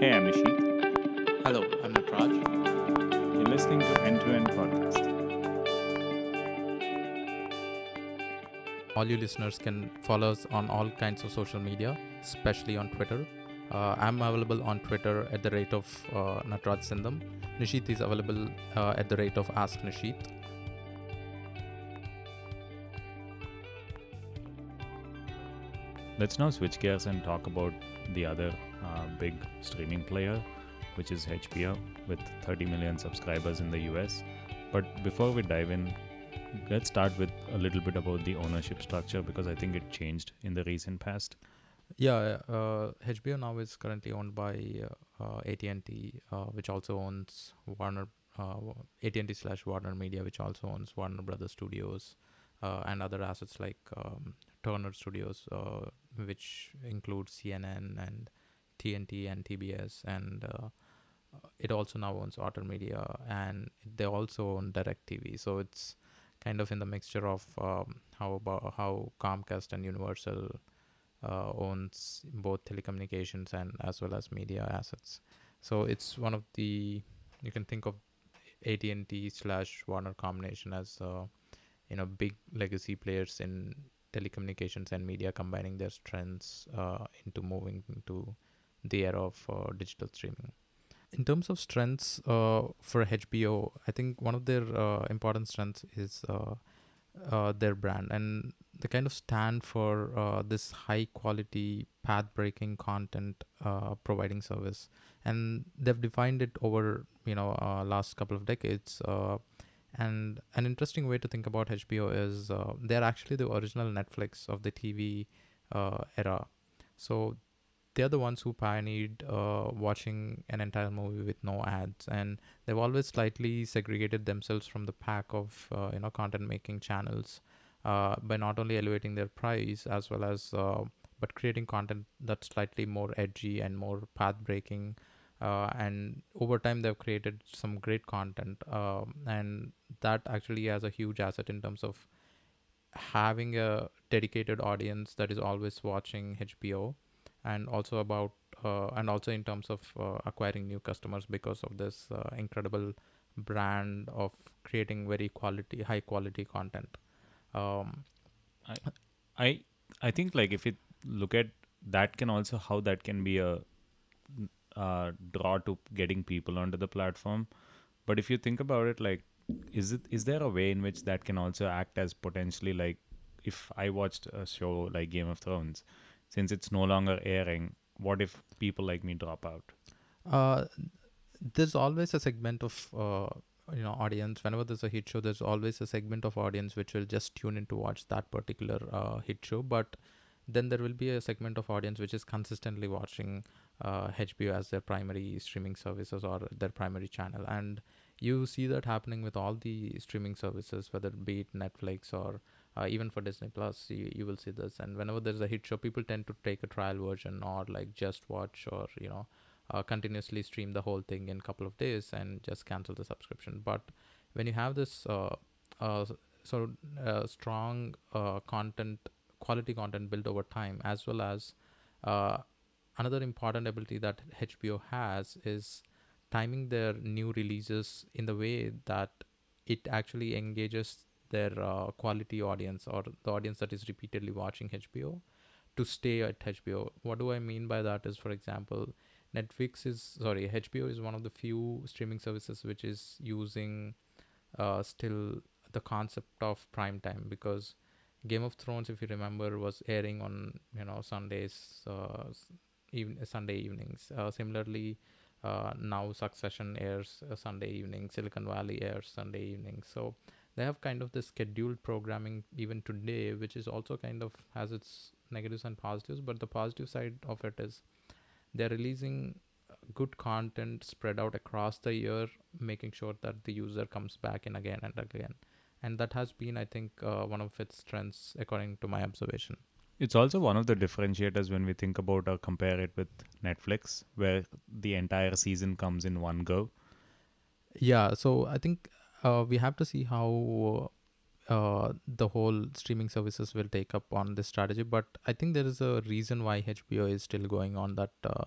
Hey, I'm Nisheeth. Hello, I'm Nataraj. You're listening to End to End Podcast. All you listeners can follow us on all kinds of social media, especially on Twitter. Uh, I'm available on Twitter at the rate of uh, Nataraj Sindam. Nisheeth is available uh, at the rate of Ask Nisheeth. Let's now switch gears and talk about the other uh, big streaming player, which is HBO, with 30 million subscribers in the US. But before we dive in, let's start with a little bit about the ownership structure because I think it changed in the recent past. Yeah, uh, HBO now is currently owned by uh, uh, AT&T, uh, which also owns Warner, uh, AT&T slash Warner Media, which also owns Warner Brothers Studios, uh, and other assets like um, Turner Studios, which includes CNN and TNT and TBS, and uh, it also now owns Otter Media, and they also own DirecTV. So it's kind of in the mixture of um, how about how Comcast and Universal uh, owns both telecommunications and as well as media assets. So it's one of the you can think of AT and T slash Warner combination as uh, you know big legacy players in telecommunications and media combining their strengths uh, into moving into the era of uh, digital streaming. In terms of strengths uh, for HBO, I think one of their uh, important strengths is uh, uh, their brand and they kind of stand for this high quality path breaking content providing service and they've defined it over you know last couple of decades and an interesting way to think about hbo is uh, they're actually the original netflix of the tv uh, era. So they're the ones who pioneered uh, watching an entire movie with no ads. And they've always slightly segregated themselves from the pack of uh, you know content making channels uh, by not only elevating their price as well as uh, but creating content that's slightly more edgy and more path breaking uh, and over time they've created some great content um, and that actually has a huge asset in terms of having a dedicated audience that is always watching hbo and also about uh, and also in terms of uh, acquiring new customers because of this uh, incredible brand of creating very quality high quality content. Um, I I think like if you look at that can also how that can be a uh, draw to getting people onto the platform. But if you think about it, like is it is there a way in which that can also act as potentially like if I watched a show like Game of Thrones, since it's no longer airing, what if people like me drop out? uh, there's always a segment of uh, you know audience whenever there's a hit show there's always a segment of audience which will just tune in to watch that particular uh, hit show but then there will be a segment of audience which is consistently watching uh, hbo as their primary streaming services or their primary channel. And you see that happening with all the streaming services whether it be it netflix or uh, even for disney plus you, you will see this. And whenever there's a hit show people tend to take a trial version or like just watch or you know uh, continuously stream the whole thing in a couple of days and just cancel the subscription. But when you have this uh, uh, sort of uh, strong uh, content quality content built over time as well as uh, another important ability that hbo has is timing their new releases in the way that it actually engages their uh, quality audience or the audience that is repeatedly watching hbo to stay at hbo what do i mean by that is for example Netflix is sorry, HBO is one of the few streaming services which is using uh, still the concept of prime time because Game of Thrones, if you remember, was airing on you know Sundays, uh, even Sunday evenings. Uh, similarly, uh, now Succession airs uh, Sunday evening, Silicon Valley airs Sunday evening. So they have kind of the scheduled programming even today, which is also kind of has its negatives and positives. But the positive side of it is they're releasing good content spread out across the year making sure that the user comes back in again and again and that has been i think uh, one of its strengths according to my observation It's also one of the differentiators when we think about or compare it with Netflix, where the entire season comes in one go. yeah so i think uh, we have to see how uh, the whole streaming services will take up on this strategy but i think there is a reason why hbo is still going on that uh,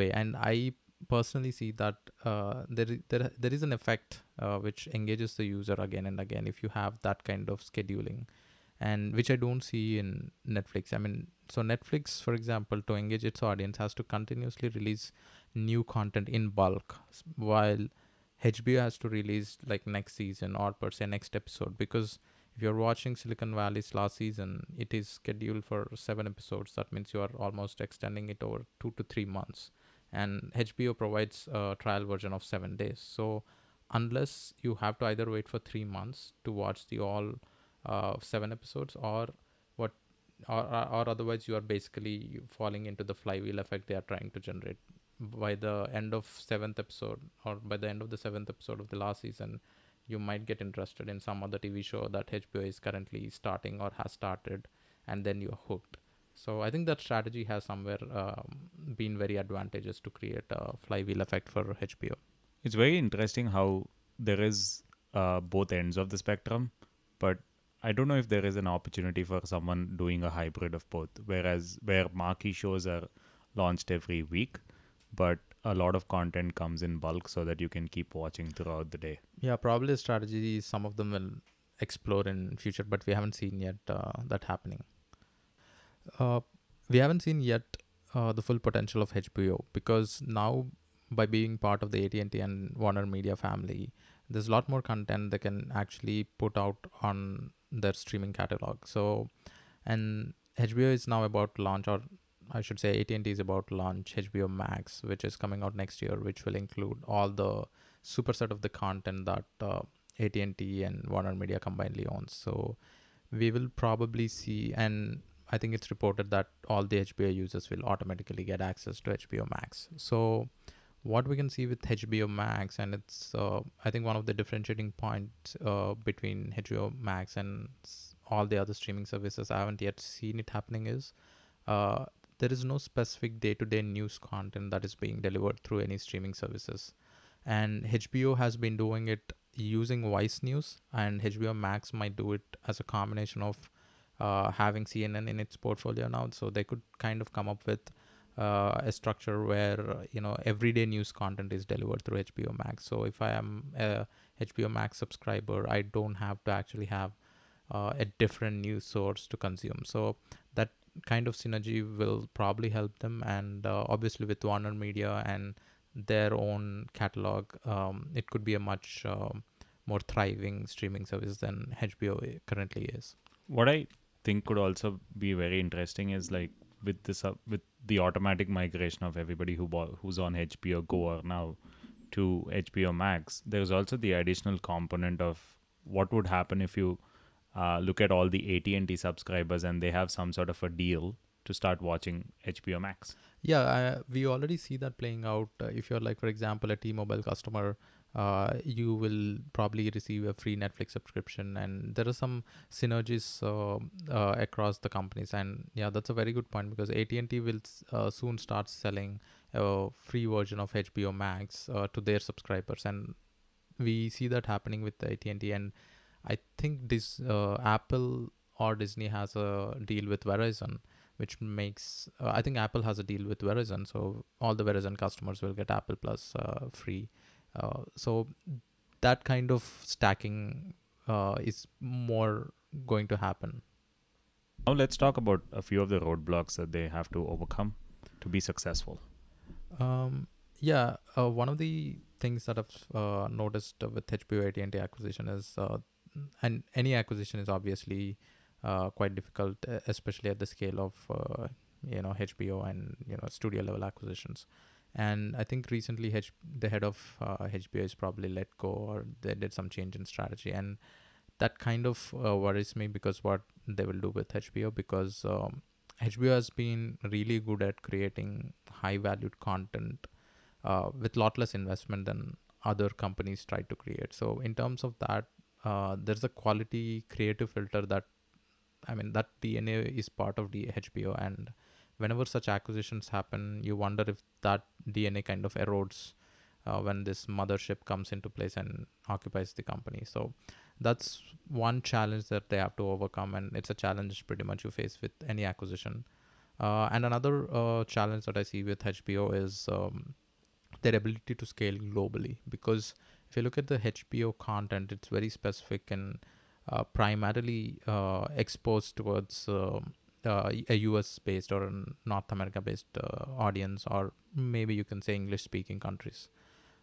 way and i personally see that uh, there, there there is an effect uh, which engages the user again and again if you have that kind of scheduling and which i don't see in netflix. I mean so netflix for example to engage its audience has to continuously release new content in bulk while hbo has to release like next season or per se next episode. Because if you're watching silicon valley's last season it is scheduled for seven episodes. That means you are almost extending it over two to three months. And hbo provides a trial version of seven days. So unless you have to either wait for three months to watch the all uh, seven episodes or what or, or otherwise you are basically falling into the flywheel effect they are trying to generate. By the end of seventh episode or by the end of the seventh episode of the last season you might get interested in some other tv show that hbo is currently starting or has started and then you're hooked. So i think that strategy has somewhere um, been very advantageous to create a flywheel effect for hbo It's very interesting how there is uh, both ends of the spectrum, but I don't know if there is an opportunity for someone doing a hybrid of both. Whereas where marquee shows are launched every week, but a lot of content comes in bulk so that you can keep watching throughout the day. Yeah, probably a strategy some of them will explore in future, but we haven't seen yet uh, that happening. Uh, we haven't seen yet uh, the full potential of HBO because now by being part of the AT&T and Warner Media family, there's a lot more content they can actually put out on their streaming catalog. So, and HBO is now about to launch, or I should say, AT&T is about to launch HBO Max, which is coming out next year, which will include all the superset of the content that uh, AT&T and Warner Media combinedly owns. So we will probably see, and I think it's reported that all the HBO users will automatically get access to HBO Max. So what we can see with HBO Max, and it's uh, I think one of the differentiating points uh, between HBO Max and all the other streaming services, I haven't yet seen it happening is. Uh, there is no specific day-to-day news content that is being delivered through any streaming services and HBO has been doing it using Vice News, and HBO Max might do it as a combination of uh, having CNN in its portfolio now. So they could kind of come up with uh, a structure where uh, you know everyday news content is delivered through HBO Max. So if I am a HBO Max subscriber, I don't have to actually have uh, a different news source to consume. So that kind of synergy will probably help them, and uh, obviously with Warner Media and their own catalog, um, it could be a much um, more thriving streaming service than HBO currently is. What I think could also be very interesting is like with this uh, with the automatic migration of everybody who bought, who's on HBO Go or now to HBO Max. There's also the additional component of what would happen if you uh, look at all the AT&T subscribers and they have some sort of a deal to start watching HBO Max. Yeah, I, we already see that playing out. Uh, if you're like, for example, a T-Mobile customer, uh, you will probably receive a free Netflix subscription, and there are some synergies uh, uh, across the companies. And yeah, that's a very good point because AT&T will uh, soon start selling a free version of HBO Max uh, to their subscribers, and we see that happening with AT&T. And I think this Apple or Disney has a deal with Verizon which makes uh, I think Apple has a deal with Verizon, so all the Verizon customers will get Apple Plus uh, free. Uh, so that kind of stacking uh, is more going to happen. Now let's talk about a few of the roadblocks that they have to overcome to be successful. Um, yeah, uh, one of the things that I've uh, noticed with HBO AT&T acquisition is, uh, and any acquisition is obviously uh, quite difficult, especially at the scale of uh, you know HBO and you know studio level acquisitions. And I think recently H- the head of uh, HBO is probably let go or they did some change in strategy, and that kind of uh, worries me because what they will do with HBO because um, HBO has been really good at creating high valued content uh, with lot less investment than other companies try to create. So in terms of that, uh, there's a quality creative filter that I mean that DNA is part of the HBO, and whenever such acquisitions happen, you wonder if that DNA kind of erodes uh, when this mothership comes into place and occupies the company. So that's one challenge that they have to overcome, and it's a challenge pretty much you face with any acquisition. Uh, and another uh, challenge that I see with HBO is um, their ability to scale globally. Because if you look at the HBO content, it's very specific and uh, primarily uh, exposed towards um, uh, a US based or North America based uh, audience, or maybe you can say English speaking countries.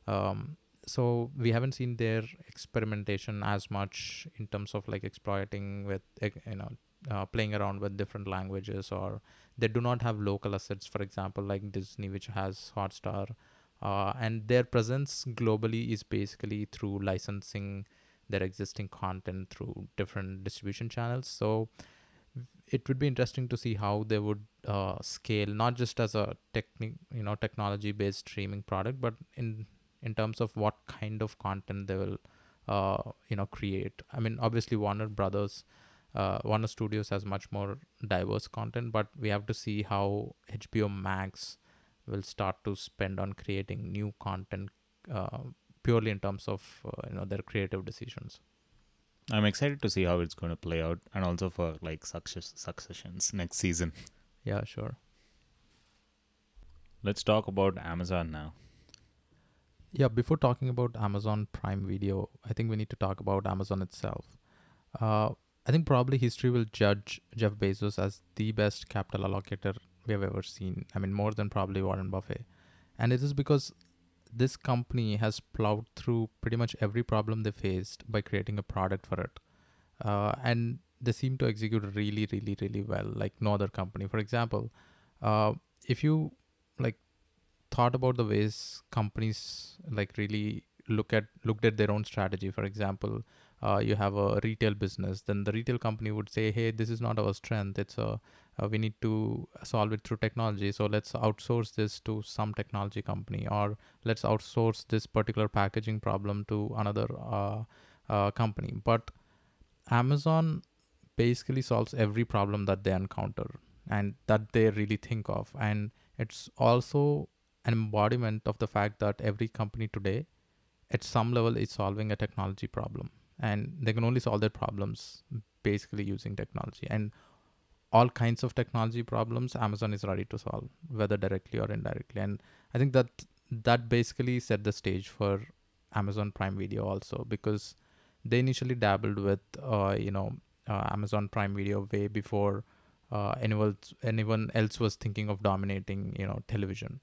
Um, so we haven't seen their experimentation as much in terms of like exploiting with you know uh, playing around with different languages or they do not have local assets for example like disney which has hotstar uh, and their presence globally is basically through licensing their existing content through different distribution channels so it would be interesting to see how they would uh, scale not just as a technique you know technology based streaming product but in in terms of what kind of content they will uh, you know create i mean obviously warner brothers uh, Warner Studios has much more diverse content, but we have to see how HBO Max will start to spend on creating new content uh, purely in terms of uh, you know their creative decisions. I'm excited to see how it's going to play out, and also for like success successions next season. Yeah, sure. Let's talk about Amazon now. Yeah, before talking about Amazon Prime Video, I think we need to talk about Amazon itself. Uh, I think probably history will judge Jeff Bezos as the best capital allocator we have ever seen. I mean, more than probably Warren Buffett. And it is because this company has plowed through pretty much every problem they faced by creating a product for it. Uh, and they seem to execute really, really, really well, like no other company. For example, uh, if you like thought about the ways companies like really look at looked at their own strategy, for example, uh, you have a retail business, then the retail company would say, "Hey, this is not our strength. It's a uh, we need to solve it through technology. So let's outsource this to some technology company, or let's outsource this particular packaging problem to another uh, uh, company." But Amazon basically solves every problem that they encounter and that they really think of, and it's also an embodiment of the fact that every company today, at some level, is solving a technology problem and they can only solve their problems basically using technology. And all kinds of technology problems amazon is ready to solve whether directly or indirectly. And i think that that basically set the stage for amazon prime video also because they initially dabbled with uh, you know uh, amazon prime video way before uh, anyone anyone else was thinking of dominating you know television.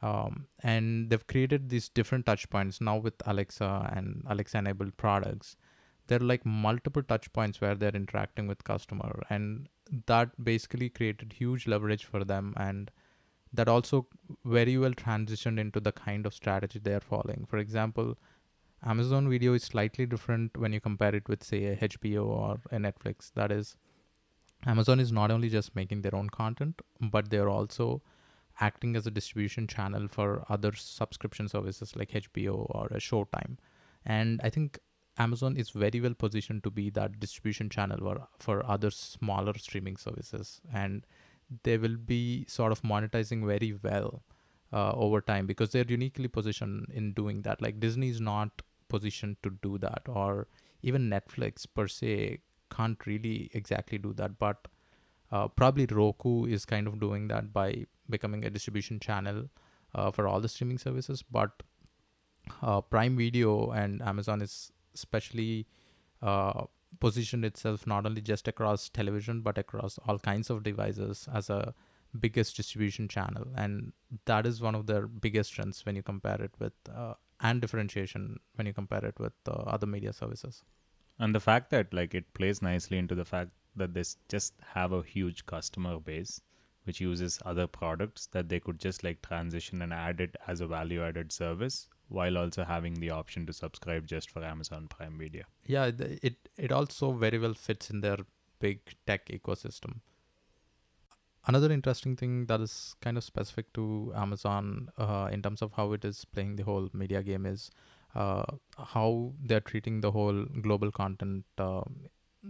Um, and they've created these different touch points now with alexa and alexa enabled products there are like multiple touch points where they're interacting with customer and that basically created huge leverage for them and that also very well transitioned into the kind of strategy they're following. For example amazon video is slightly different when you compare it with say a hbo or a netflix. That is amazon is not only just making their own content but they're also acting as a distribution channel for other subscription services like hbo or a showtime. And i think Amazon is very well positioned to be that distribution channel for, for other smaller streaming services. And they will be sort of monetizing very well uh, over time because they're uniquely positioned in doing that. Like Disney is not positioned to do that, or even Netflix per se can't really exactly do that. But uh, probably Roku is kind of doing that by becoming a distribution channel uh, for all the streaming services. But uh, Prime Video and Amazon is especially uh, positioned itself not only just across television but across all kinds of devices as a biggest distribution channel. And that is one of their biggest strengths when you compare it with uh, and differentiation when you compare it with uh, other media services. And the fact that like it plays nicely into the fact that they just have a huge customer base which uses other products that they could just like transition and add it as a value added service while also having the option to subscribe just for Amazon Prime Video. Yeah, it it also very well fits in their big tech ecosystem. Another interesting thing that is kind of specific to Amazon uh, in terms of how it is playing the whole media game is uh, how they're treating the whole global content uh,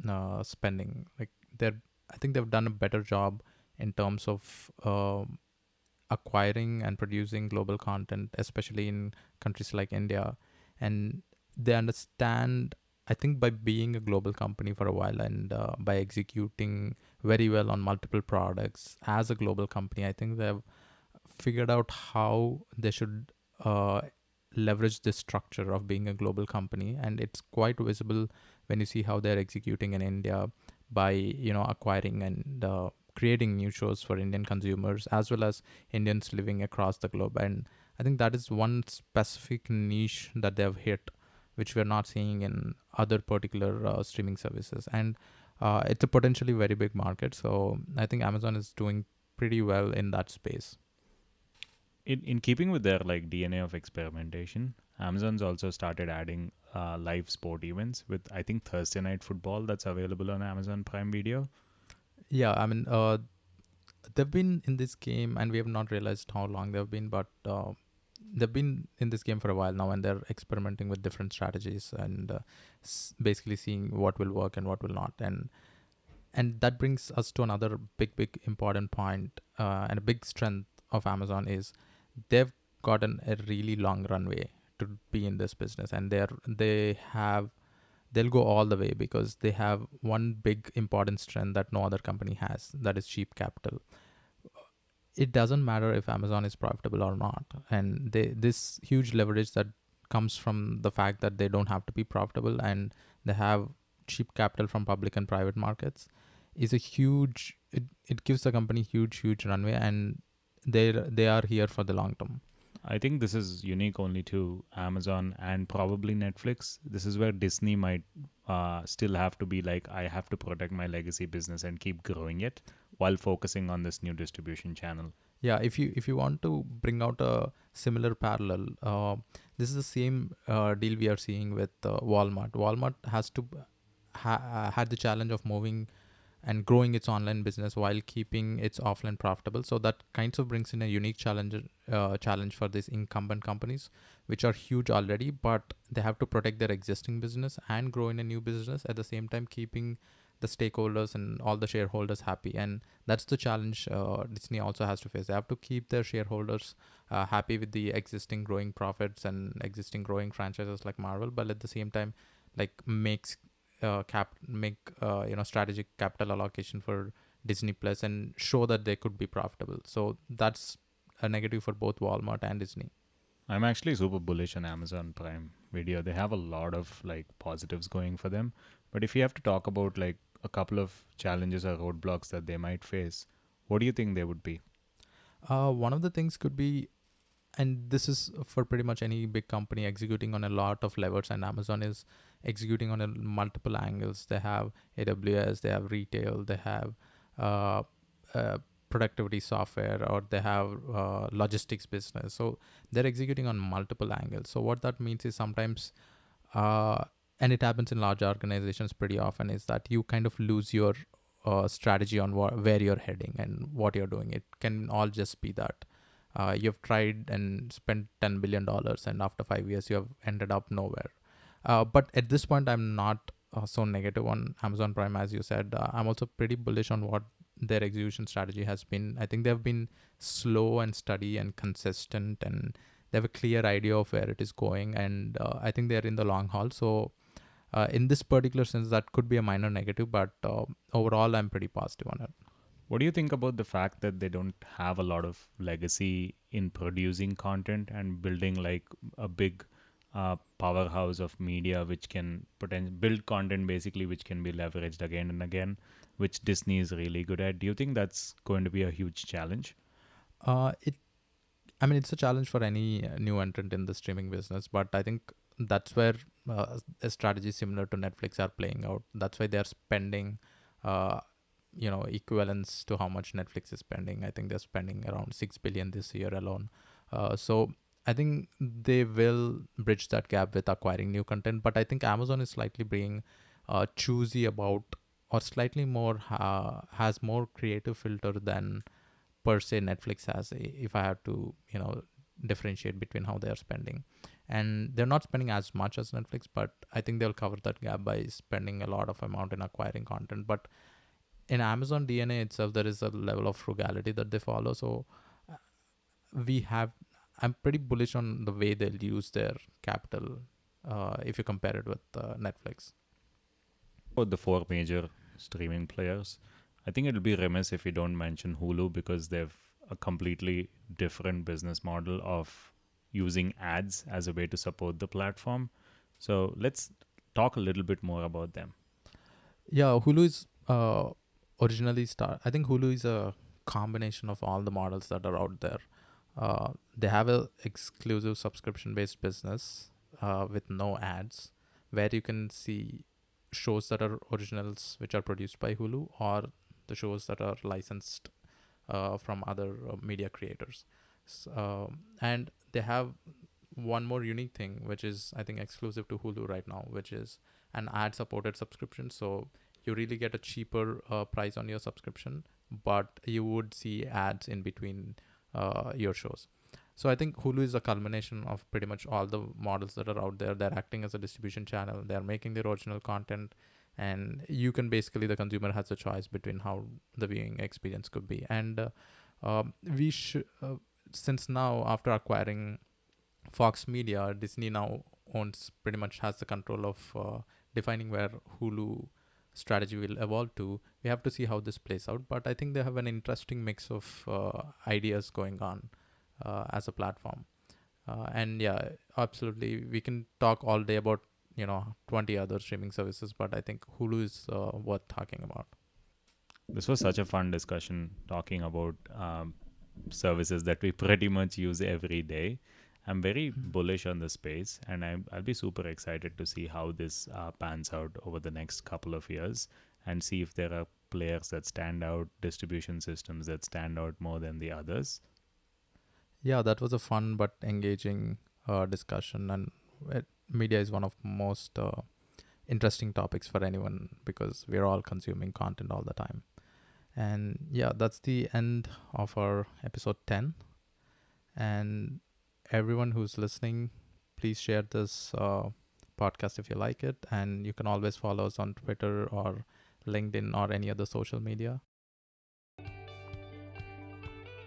uh spending. Like they're, I think they've done a better job in terms of um, acquiring and producing global content, especially in countries like India. And they understand, I think, by being a global company for a while and uh, by executing very well on multiple products as a global company. I think they've figured out how they should uh, leverage this structure of being a global company, and it's quite visible when you see how they're executing in India by you know acquiring and uh, creating new shows for Indian consumers as well as Indians living across the globe. And I think that is one specific niche that they've hit, which we're not seeing in other particular uh, streaming services. And uh, it's a potentially very big market. So I think Amazon is doing pretty well in that space. In in keeping with their like DNA of experimentation, Amazon's also started adding uh, live sport events with I think Thursday night football that's available on Amazon Prime Video. Yeah, I mean, uh, they've been in this game, and we have not realized how long they've been, but uh, they've been in this game for a while now, and they're experimenting with different strategies and uh, s- basically seeing what will work and what will not, and and that brings us to another big, big important point, uh, and a big strength of Amazon is they've gotten a really long runway to be in this business, and they're they have they'll go all the way because they have one big important strength that no other company has that is cheap capital. It doesn't matter if amazon is profitable or not. And they this huge leverage that comes from the fact that they don't have to be profitable and they have cheap capital from public and private markets is a huge it, it gives the company huge huge runway and they they are here for the long term I think this is unique only to Amazon and probably Netflix. This is where Disney might uh, still have to be like, I have to protect my legacy business and keep growing it while focusing on this new distribution channel. yeah if you if you want to bring out a similar parallel uh, this is the same uh, deal we are seeing with uh, walmart walmart has to ha- had the challenge of moving and growing its online business while keeping its offline profitable. So that kind of brings in a unique challenge uh, challenge for these incumbent companies which are huge already but they have to protect their existing business and grow in a new business at the same time keeping the stakeholders and all the shareholders happy. And that's the challenge uh, disney also has to face. They have to keep their shareholders uh, happy with the existing growing profits and existing growing franchises like marvel but at the same time like makes uh, cap make uh, you know strategic capital allocation for disney plus and show that they could be profitable so that's a negative for both walmart and disney I'm actually super bullish on Amazon Prime Video. They have a lot of like positives going for them. But if you have to talk about like a couple of challenges or roadblocks that they might face, what do you think they would be? Uh, one of the things could be, and this is for pretty much any big company executing on a lot of levers, and Amazon is executing on a multiple angles. They have AWS, they have retail, they have uh, uh, productivity software, or they have uh, logistics business. So they're executing on multiple angles. So what that means is sometimes, uh, and it happens in large organizations pretty often, is that you kind of lose your uh, strategy on wha- where you're heading and what you're doing. It can all just be that uh, you've tried and spent ten billion dollars, and after five years you have ended up nowhere. Uh, but at this point, I'm not uh, so negative on Amazon Prime as you said. Uh, I'm also pretty bullish on what their execution strategy has been. I think they've been slow and steady and consistent, and they have a clear idea of where it is going. And uh, I think they're in the long haul. So. Uh, in this particular sense, that could be a minor negative, but uh, overall, I'm pretty positive on it. What do you think about the fact that they don't have a lot of legacy in producing content and building like a big uh, powerhouse of media which can poten- build content basically which can be leveraged again and again, which Disney is really good at? Do you think that's going to be a huge challenge? Uh, it, I mean, it's a challenge for any uh, new entrant in the streaming business, but I think that's where uh, a strategy similar to Netflix are playing out. That's why they're spending, uh, you know, equivalence to how much Netflix is spending. I think they're spending around six billion this year alone. Uh, so I think they will bridge that gap with acquiring new content. But I think Amazon is slightly being uh, choosy about, or slightly more has more creative filter than per se Netflix has. If I have to, you know, differentiate between how they are spending and they're not spending as much as netflix but i think they'll cover that gap by spending a lot of amount in acquiring content but in amazon dna itself there is a level of frugality that they follow so uh, we have i'm pretty bullish on the way they'll use their capital uh, if you compare it with uh, netflix About the four major streaming players, I think it'll be remiss if we don't mention Hulu because they've a completely different business model of using ads as a way to support the platform. So let's talk a little bit more about them. Yeah, Hulu is uh, originally start. I think Hulu is a combination of all the models that are out there. Uh, they have a exclusive subscription based business uh, with no ads, where you can see shows that are originals which are produced by Hulu or the shows that are licensed uh, from other uh, media creators. So, and they have one more unique thing, which is I think exclusive to Hulu right now, which is an ad supported subscription. So you really get a cheaper uh, price on your subscription, but you would see ads in between uh, your shows. So I think Hulu is a culmination of pretty much all the models that are out there. They're acting as a distribution channel. They're making their original content, and you can basically the consumer has a choice between how the viewing experience could be. And uh, um, we should uh, since now after acquiring Fox Media, Disney now owns pretty much has the control of uh, defining where Hulu strategy will evolve to. We have to see how this plays out, but I think they have an interesting mix of uh, ideas going on uh, as a platform. Uh, and yeah, absolutely, we can talk all day about you know 20 other streaming services, but I think Hulu is uh, worth talking about. This was such a fun discussion talking about um, services that we pretty much use every day. I'm very Mhm. bullish on the space, and I'm, I'll be super excited to see how this uh, pans out over the next couple of years and see if there are players that stand out, distribution systems that stand out more than the others. Yeah, that was a fun but engaging uh, discussion, and it, media is one of most uh, interesting topics for anyone because we're all consuming content all the time. And yeah, that's the end of our episode 10. And everyone who's listening, please share this uh, podcast if you like it. And you can always follow us on Twitter or LinkedIn or any other social media.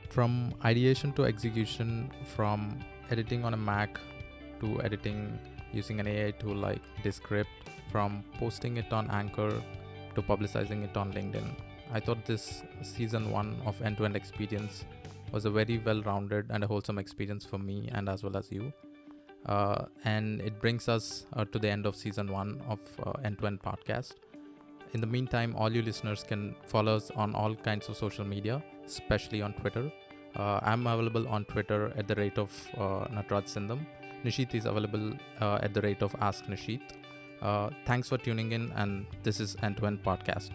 From ideation to execution, from editing on a Mac to editing using an AI tool like Descript, from posting it on Anchor to publicizing it on LinkedIn. I thought this season one of end to end experience was a very well rounded and a wholesome experience for me and as well as you. Uh, and it brings us uh, to the end of season one of uh, end to end podcast. In the meantime, all you listeners can follow us on all kinds of social media, especially on Twitter. Uh, I'm available on Twitter at the rate of uh, Nataraj Sindam. Nisheeth is available uh, at the rate of Ask Nisheeth. Uh, thanks for tuning in, and this is End to End Podcast.